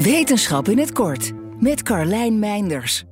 Wetenschap in het kort met Carlijn Meinders.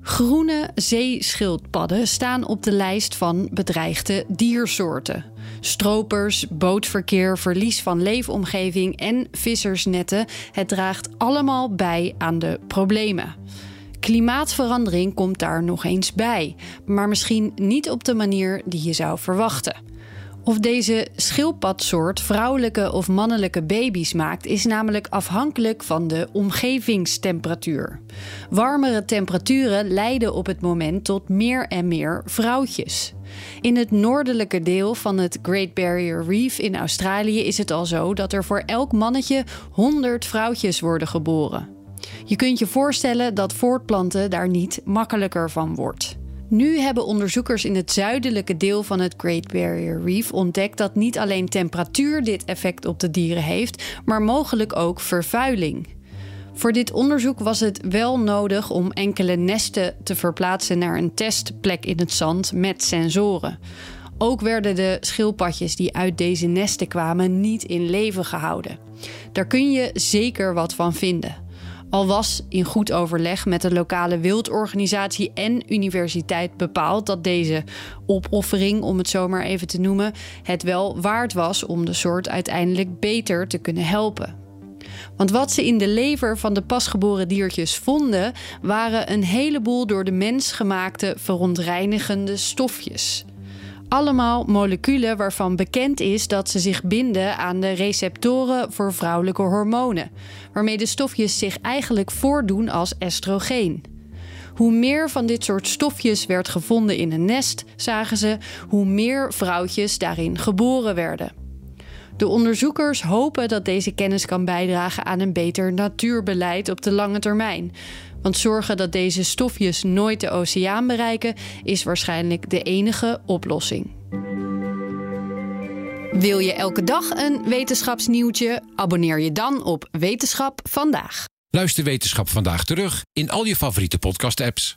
Groene zeeschildpadden staan op de lijst van bedreigde diersoorten. Stropers, bootverkeer, verlies van leefomgeving en vissersnetten, het draagt allemaal bij aan de problemen. Klimaatverandering komt daar nog eens bij, maar misschien niet op de manier die je zou verwachten. Of deze schildpadsoort vrouwelijke of mannelijke baby's maakt, is namelijk afhankelijk van de omgevingstemperatuur. Warmere temperaturen leiden op het moment tot meer en meer vrouwtjes. In het noordelijke deel van het Great Barrier Reef in Australië is het al zo dat er voor elk mannetje 100 vrouwtjes worden geboren. Je kunt je voorstellen dat voortplanten daar niet makkelijker van wordt. Nu hebben onderzoekers in het zuidelijke deel van het Great Barrier Reef ontdekt dat niet alleen temperatuur dit effect op de dieren heeft, maar mogelijk ook vervuiling. Voor dit onderzoek was het wel nodig om enkele nesten te verplaatsen naar een testplek in het zand met sensoren. Ook werden de schildpadjes die uit deze nesten kwamen niet in leven gehouden. Daar kun je zeker wat van vinden. Al was in goed overleg met de lokale wildorganisatie en universiteit bepaald dat deze opoffering, om het zo maar even te noemen, het wel waard was om de soort uiteindelijk beter te kunnen helpen. Want wat ze in de lever van de pasgeboren diertjes vonden, waren een heleboel door de mens gemaakte verontreinigende stofjes. Allemaal moleculen waarvan bekend is dat ze zich binden aan de receptoren voor vrouwelijke hormonen, waarmee de stofjes zich eigenlijk voordoen als estrogeen. Hoe meer van dit soort stofjes werd gevonden in een nest, zagen ze, hoe meer vrouwtjes daarin geboren werden. De onderzoekers hopen dat deze kennis kan bijdragen aan een beter natuurbeleid op de lange termijn. Want zorgen dat deze stofjes nooit de oceaan bereiken, is waarschijnlijk de enige oplossing. Wil je elke dag een wetenschapsnieuwtje? Abonneer je dan op Wetenschap vandaag. Luister Wetenschap vandaag terug in al je favoriete podcast-apps.